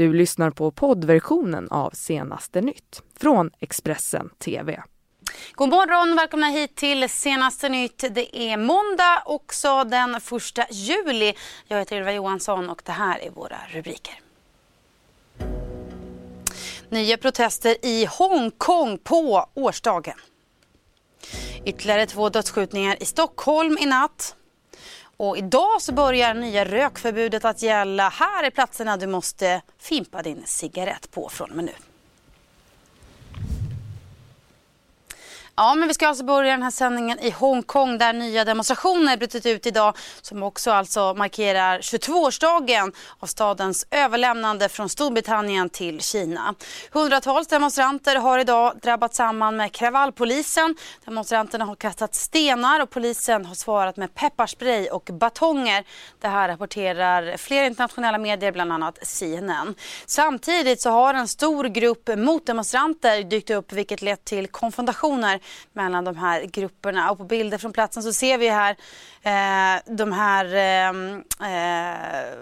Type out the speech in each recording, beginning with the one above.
Du lyssnar på poddversionen av Senaste nytt från Expressen TV. God morgon, välkomna hit till senaste nytt. Det är måndag också den 1 juli. Jag heter Ylva Johansson och det här är våra rubriker. Nya protester i Hongkong på årsdagen. Ytterligare två dödsskjutningar i Stockholm i natt. Och idag så börjar nya rökförbudet att gälla. Här är platserna du måste fimpa din cigarett på från och med nu. Ja, men vi ska alltså börja den här sändningen i Hongkong där nya demonstrationer brutit ut idag som också alltså markerar 22-årsdagen av stadens överlämnande från Storbritannien till Kina. Hundratals demonstranter har idag drabbat samman med kravallpolisen. Demonstranterna har kastat stenar och polisen har svarat med pepparspray och batonger. Det här rapporterar flera internationella medier, bland annat CNN. Samtidigt så har en stor grupp motdemonstranter dykt upp vilket lett till konfrontationer mellan de här grupperna. Och på bilder från platsen så ser vi här eh, de här ehm, eh, eh,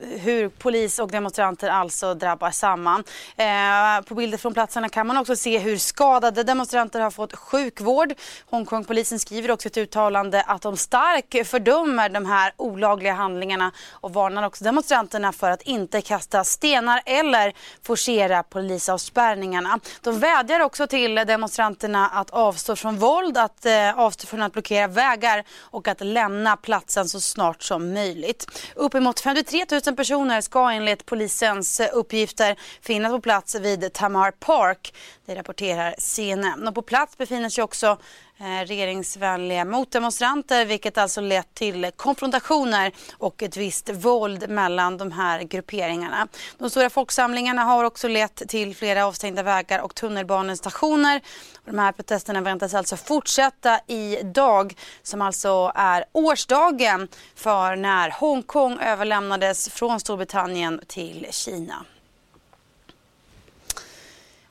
hur polis och demonstranter alltså drabbar samman. Eh, på bilder från platserna kan man också se hur skadade demonstranter har fått sjukvård. Hongkongpolisen skriver också ett uttalande att de starkt fördömer de här olagliga handlingarna och varnar också demonstranterna för att inte kasta stenar eller forcera polisavspärrningarna. De vädjar också till demonstranterna att avstå från våld, att eh, avstå från att blockera vägar och att lämna platsen så snart som möjligt. Uppemot 53 000 personer ska enligt polisens uppgifter finnas på plats vid Tamar Park. Det rapporterar CNN. Och på plats befinner sig också Eh, regeringsvänliga motdemonstranter vilket alltså lett till konfrontationer och ett visst våld mellan de här grupperingarna. De stora folksamlingarna har också lett till flera avstängda vägar och tunnelbanestationer. De här protesterna väntas alltså fortsätta idag som alltså är årsdagen för när Hongkong överlämnades från Storbritannien till Kina.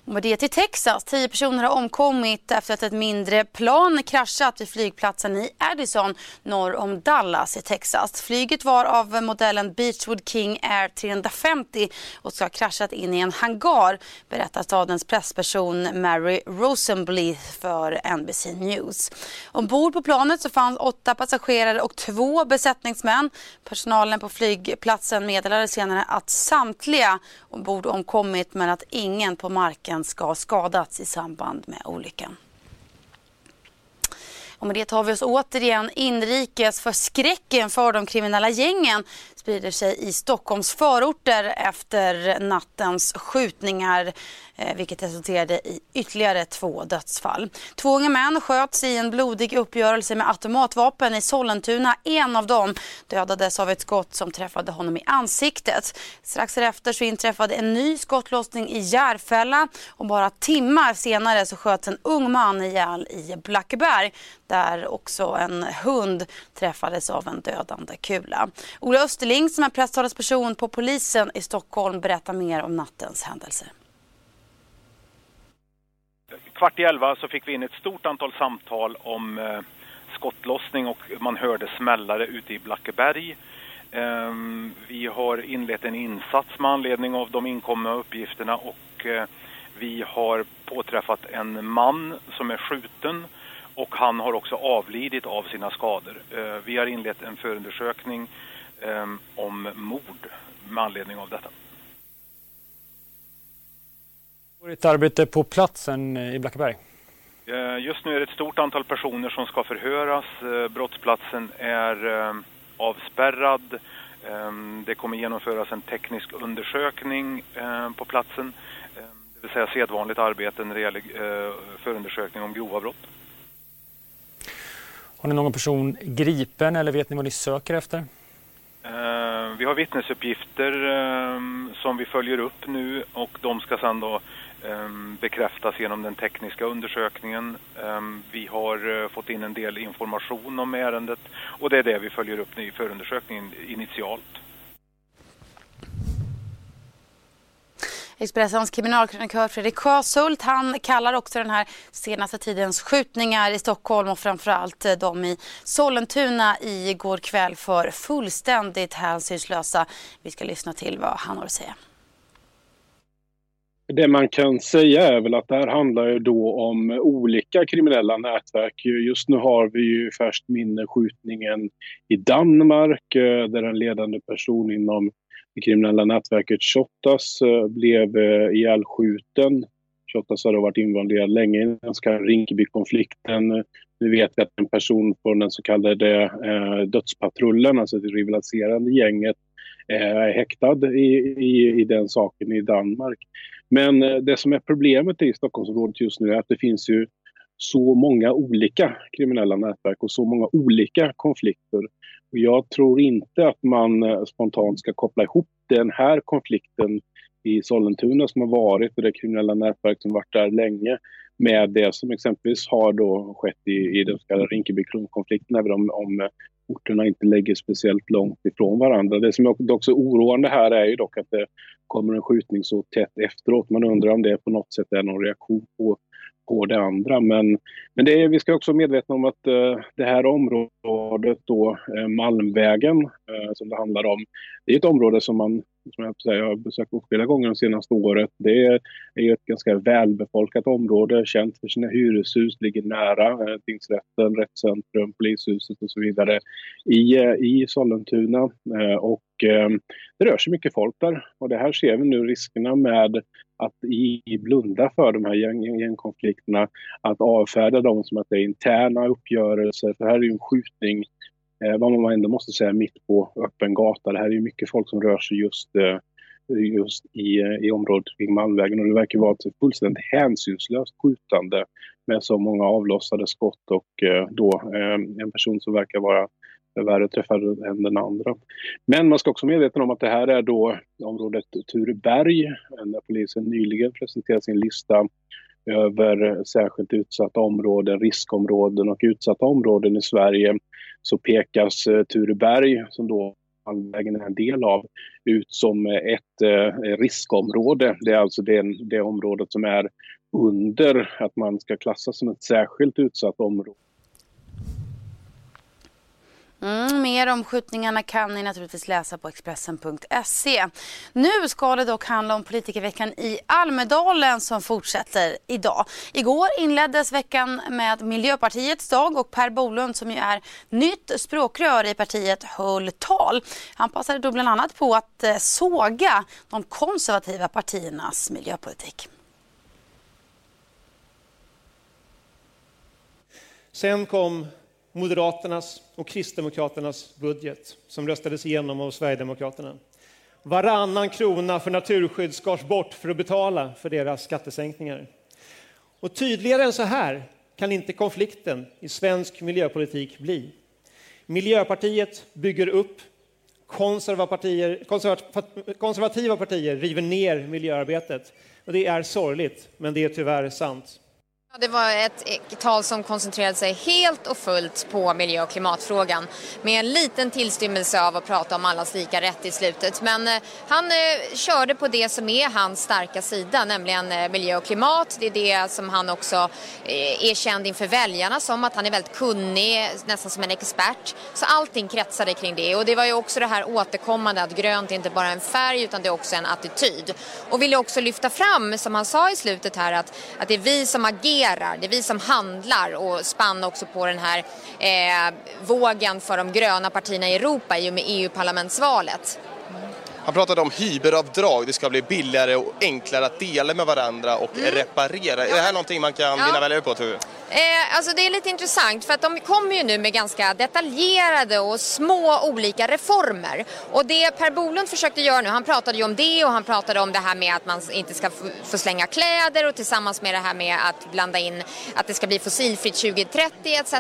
Och det till Texas. Tio personer har omkommit efter att ett mindre plan kraschat vid flygplatsen i Addison norr om Dallas i Texas. Flyget var av modellen Beachwood King Air 350 och ska ha kraschat in i en hangar berättar stadens pressperson Mary Rosenblythe för NBC News. Ombord på planet så fanns åtta passagerare och två besättningsmän. Personalen på flygplatsen meddelade senare att samtliga ombord omkommit men att ingen på marken trafiken ska ha skadats i samband med olyckan. Och med det tar vi oss återigen inrikes för skräcken för de kriminella gängen sprider sig i Stockholms förorter efter nattens skjutningar Eh, vilket resulterade i ytterligare två dödsfall. Två unga män sköts i en blodig uppgörelse med automatvapen i Sollentuna. En av dem dödades av ett skott som träffade honom i ansiktet. Strax därefter så inträffade en ny skottlossning i Järfälla och bara timmar senare så sköts en ung man ihjäl i Blackeberg där också en hund träffades av en dödande kula. Ola Österling som är presstalesperson på polisen i Stockholm berättar mer om nattens händelser. Kvart i elva så fick vi in ett stort antal samtal om eh, skottlossning och man hörde smällare ute i Blackeberg. Eh, vi har inlett en insats med anledning av de inkomna uppgifterna och eh, vi har påträffat en man som är skjuten och han har också avlidit av sina skador. Eh, vi har inlett en förundersökning eh, om mord med anledning av detta. Ett arbete på platsen i Blackeberg? Eh, just nu är det ett stort antal personer som ska förhöras. Brottsplatsen är avspärrad. Det kommer genomföras en teknisk undersökning på platsen. Det vill säga sedvanligt arbete när det gäller förundersökning om grova brott. Har ni någon person gripen eller vet ni vad ni söker efter? Vi har vittnesuppgifter um, som vi följer upp nu och de ska sedan då Ehm, bekräftas genom den tekniska undersökningen. Ehm, vi har eh, fått in en del information om ärendet och det är det vi följer upp nu i förundersökningen initialt. Expressens kriminalkrönikör Fredrik Sjöshult han kallar också den här senaste tidens skjutningar i Stockholm och framförallt eh, de i Sollentuna igår kväll för fullständigt hänsynslösa. Vi ska lyssna till vad han har att säga. Det man kan säga är väl att det här handlar ju då om olika kriminella nätverk. Just nu har vi ju färskt minne skjutningen i Danmark eh, där en ledande person inom det kriminella nätverket Shottaz eh, blev eh, ihjälskjuten. Shottaz har då varit involverad länge i den så kallade Rinkeby-konflikten. Nu vet vi att en person från den så kallade dödspatrullen, alltså det rivaliserande gänget, är häktad i, i, i den saken i Danmark. Men eh, det som är problemet i Stockholmsområdet just nu är att det finns ju så många olika kriminella nätverk och så många olika konflikter. Och jag tror inte att man eh, spontant ska koppla ihop den här konflikten i Sollentuna som har varit och det kriminella nätverk som varit där länge med det som exempelvis har då skett i, i den så kallade Rinkeby-konflikten även om, om orterna inte ligger speciellt långt ifrån varandra. Det som är också oroande här är ju dock att det kommer en skjutning så tätt efteråt. Man undrar om det på något sätt är någon reaktion på, på det andra. Men, men det är, vi ska också vara medvetna om att eh, det här området då, eh, Malmvägen, eh, som det handlar om, det är ett område som man som jag, säga, jag har besökt flera gånger de senaste året. Det är, är ett ganska välbefolkat område, känt för sina hyreshus, ligger nära eh, tingsrätten, rättscentrum, polishuset och så vidare i, eh, i Sollentuna. Eh, och eh, det rör sig mycket folk där och det här ser vi nu riskerna med att i, blunda för de här gäng, gängkonflikterna, att avfärda dem som att det är interna uppgörelser. För här är ju en skjutning Eh, vad man ändå måste säga mitt på öppen gata. Det här är ju mycket folk som rör sig just, eh, just i, eh, i området kring Malmvägen och det verkar vara ett fullständigt hänsynslöst skjutande med så många avlossade skott och eh, då eh, en person som verkar vara värre träffad än den andra. Men man ska också vara medveten om att det här är då området Tureberg eh, där polisen nyligen presenterade sin lista över särskilt utsatta områden, riskområden och utsatta områden i Sverige så pekas eh, Tureberg, som då Malmvägen är en del av, ut som eh, ett eh, riskområde. Det är alltså det, det området som är under att man ska klassas som ett särskilt utsatt område. Mm, mer om skjutningarna kan ni naturligtvis läsa på Expressen.se. Nu ska det dock handla om politikerveckan i Almedalen som fortsätter idag. Igår inleddes veckan med Miljöpartiets dag och Per Bolund som ju är nytt språkrör i partiet höll tal. Han passade då bland annat på att eh, såga de konservativa partiernas miljöpolitik. Sen kom Moderaternas och Kristdemokraternas budget som röstades igenom av Sverigedemokraterna. Varannan krona för naturskydd skars bort för att betala för deras skattesänkningar. Och tydligare än så här kan inte konflikten i svensk miljöpolitik bli. Miljöpartiet bygger upp, konservativa partier, river ner miljöarbetet. Och det är sorgligt, men det är tyvärr sant. Det var ett e- tal som koncentrerade sig helt och fullt på miljö och klimatfrågan med en liten tillstymmelse av att prata om allas lika rätt i slutet. Men eh, han eh, körde på det som är hans starka sida, nämligen eh, miljö och klimat. Det är det som han också är känd inför väljarna som, att han är väldigt kunnig, nästan som en expert. Så allting kretsade kring det och det var ju också det här återkommande att grönt är inte bara en färg utan det är också en attityd. Och ville också lyfta fram, som han sa i slutet här, att, att det är vi som agerar agerar. Det är vi som handlar och spann också på den här eh, vågen för de gröna partierna i Europa i och med EU-parlamentsvalet. Han pratade om hyberavdrag, det ska bli billigare och enklare att dela med varandra och mm. reparera. Är det här någonting man kan ja. vinna väljare på tror du? Eh, alltså det är lite intressant för att de kommer ju nu med ganska detaljerade och små olika reformer. Och det Per Bolund försökte göra nu, han pratade ju om det och han pratade om det här med att man inte ska få slänga kläder och tillsammans med det här med att blanda in att det ska bli fossilfritt 2030 etc.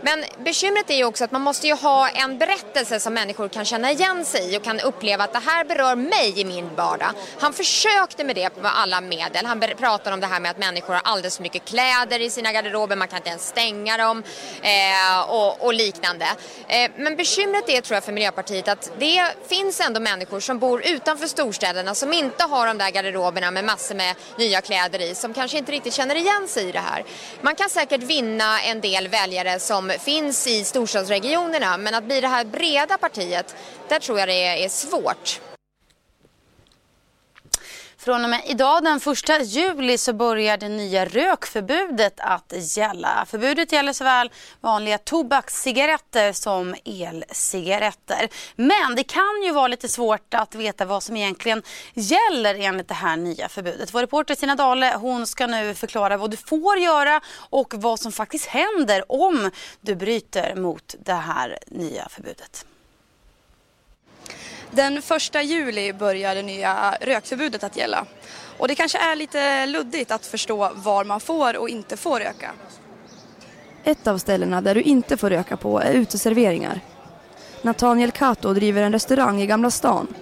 Men bekymret är ju också att man måste ju ha en berättelse som människor kan känna igen sig i och kan uppleva att det här här berör mig i min vardag. Han försökte med det med alla medel. Han pratade om det här med att människor har alldeles för mycket kläder i sina garderober garderober, man kan inte ens stänga dem eh, och, och, liknande. Eh, men bekymret är tror jag för Miljöpartiet att det finns ändå människor som bor utanför storstäderna som inte har de där garderoberna med massor med nya kläder i som kanske inte riktigt känner igen sig i det här. Man kan säkert vinna en del väljare som finns i storstadsregionerna men att bli det här breda partiet, där tror jag det är svårt. Från och med idag den 1 juli så börjar det nya rökförbudet att gälla. Förbudet gäller såväl vanliga tobakscigaretter som elcigaretter. Men det kan ju vara lite svårt att veta vad som egentligen gäller enligt det här nya förbudet. Vår reporter Tina Dale hon ska nu förklara vad du får göra och vad som faktiskt händer om du bryter mot det här nya förbudet. Den 1 juli börjar det nya rökförbudet att gälla. Och det kanske är lite luddigt att förstå var man får och inte får röka. Ett av ställena där du inte får röka på är uteserveringar. Nathaniel Kato driver en restaurang i Gamla stan.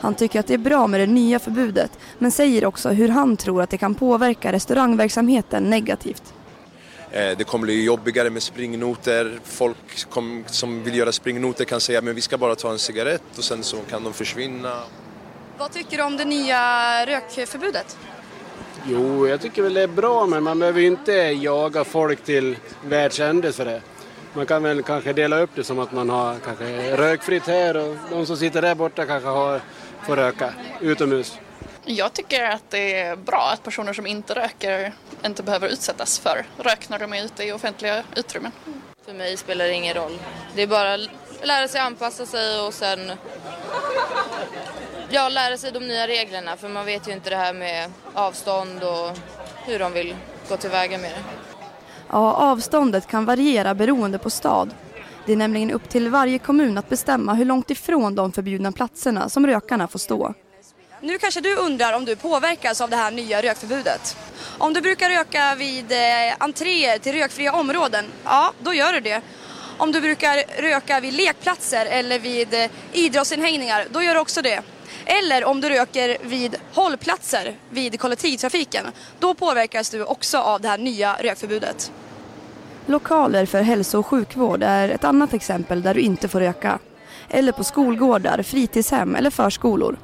Han tycker att det är bra med det nya förbudet men säger också hur han tror att det kan påverka restaurangverksamheten negativt. Eh, det kommer bli jobbigare med springnoter. Folk som vill göra springnoter kan säga men vi ska bara ta en cigarett och sen så kan de försvinna. Vad tycker du om det nya rökförbudet? Jo, jag tycker väl det är bra men man behöver inte jaga folk till världsändes för det. Man kan väl kanske dela upp det som att man har kanske rökfritt här och de som sitter där borta kanske har, får röka utomhus. Jag tycker att det är bra att personer som inte röker inte behöver utsättas för rök när de är ute i offentliga utrymmen. För mig spelar det ingen roll. Det är bara att lära sig anpassa sig och sen ja, lära sig de nya reglerna för man vet ju inte det här med avstånd och hur de vill gå tillväga med det. Ja, avståndet kan variera beroende på stad. Det är nämligen upp till varje kommun att bestämma hur långt ifrån de förbjudna platserna som rökarna får stå. Nu kanske du undrar om du påverkas av det här nya rökförbudet. Om du brukar röka vid eh, entréer till rökfria områden, ja då gör du det. Om du brukar röka vid lekplatser eller vid eh, idrottsinhängningar, då gör du också det. Eller om du röker vid hållplatser vid kollektivtrafiken, då påverkas du också av det här nya rökförbudet. Lokaler för hälso och sjukvård är ett annat exempel där du inte får röka. Eller på skolgårdar, fritidshem eller förskolor.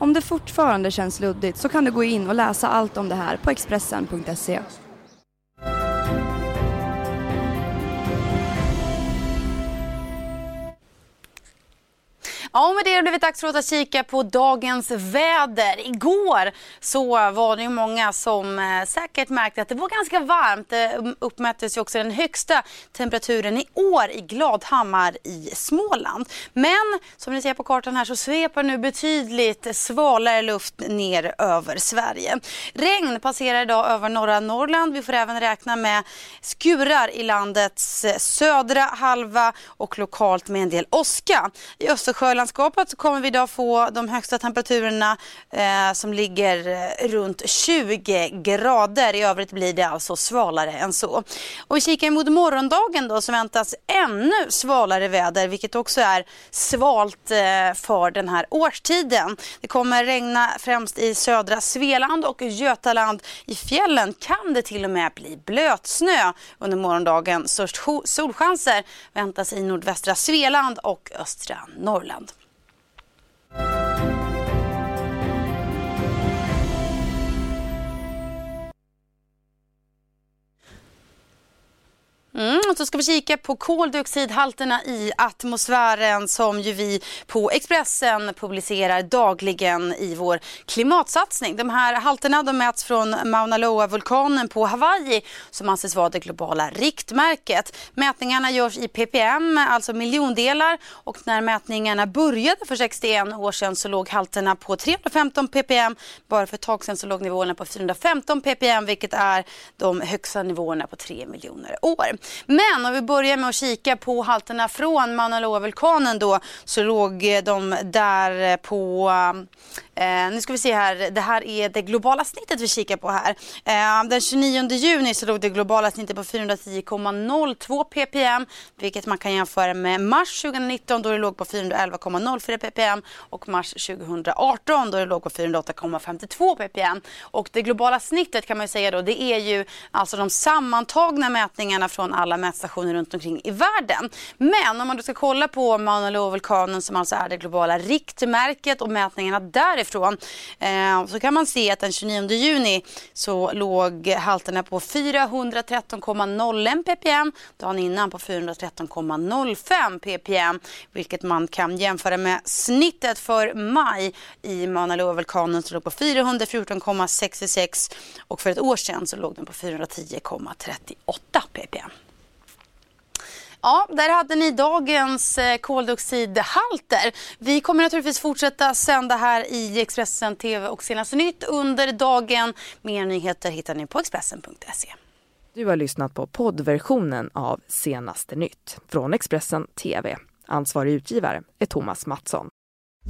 Om det fortfarande känns luddigt så kan du gå in och läsa allt om det här på Expressen.se. Ja, med det har det blivit dags för att kika på dagens väder. Igår så var det ju många som eh, säkert märkte att det var ganska varmt. Eh, det uppmättes ju också den högsta temperaturen i år i Gladhammar i Småland. Men som ni ser på kartan här så sveper nu betydligt svalare luft ner över Sverige. Regn passerar idag över norra Norrland. Vi får även räkna med skurar i landets eh, södra halva och lokalt med en del åska. I Östersjöland landskapet så kommer vi idag få de högsta temperaturerna eh, som ligger eh, runt 20 grader. I övrigt blir det alltså svalare än så. Och vi kikar mot morgondagen då så väntas ännu svalare väder vilket också är svalt eh, för den här årstiden. Det kommer regna främst i södra Svealand och Götaland. I fjällen kan det till och med bli blötsnö under morgondagen. Störst solchanser väntas i nordvästra Svealand och östra Norrland. Mm, så ska vi kika på koldioxidhalterna i atmosfären som ju vi på Expressen publicerar dagligen i vår klimatsatsning. De här halterna de mäts från Mauna Loa-vulkanen på Hawaii som anses vara det globala riktmärket. Mätningarna görs i ppm, alltså miljondelar och när mätningarna började för 61 år sedan så låg halterna på 315 ppm. Bara för ett tag sedan så låg nivåerna på 415 ppm vilket är de högsta nivåerna på 3 miljoner år. Men om vi börjar med att kika på halterna från Mauna Loa-vulkanen då så låg eh, de där eh, på eh, eh, nu ska vi se här, det här är det globala snittet vi kikar på här. Eh, den 29 juni så låg det globala snittet på 410,02 ppm vilket man kan jämföra med mars 2019 då det låg på 411,04 ppm och mars 2018 då det låg på 408,52 ppm. Och det globala snittet kan man säga då det är ju alltså de sammantagna mätningarna från alla mätstationer runt omkring i världen. Men om man då ska kolla på Mauna Loa-vulkanen som alltså är det globala riktmärket och mätningarna därifrån eh, så kan man se att den 29 juni så låg halterna på 413,01 ppm, dagen innan på 413,05 ppm, vilket man kan jämföra med snittet för maj i Mauna Loa-vulkanen som låg på 414,66 och för ett år sedan så låg den på 410,38 ppm. Ja, där hade ni dagens eh, koldioxidhalter. Vi kommer naturligtvis fortsätta sända här i Expressen TV och Senaste Nytt under dagen. Mer nyheter hittar ni på Expressen.se. Du har lyssnat på poddversionen av Senaste Nytt från Expressen TV. Ansvarig utgivare är Thomas Mattsson.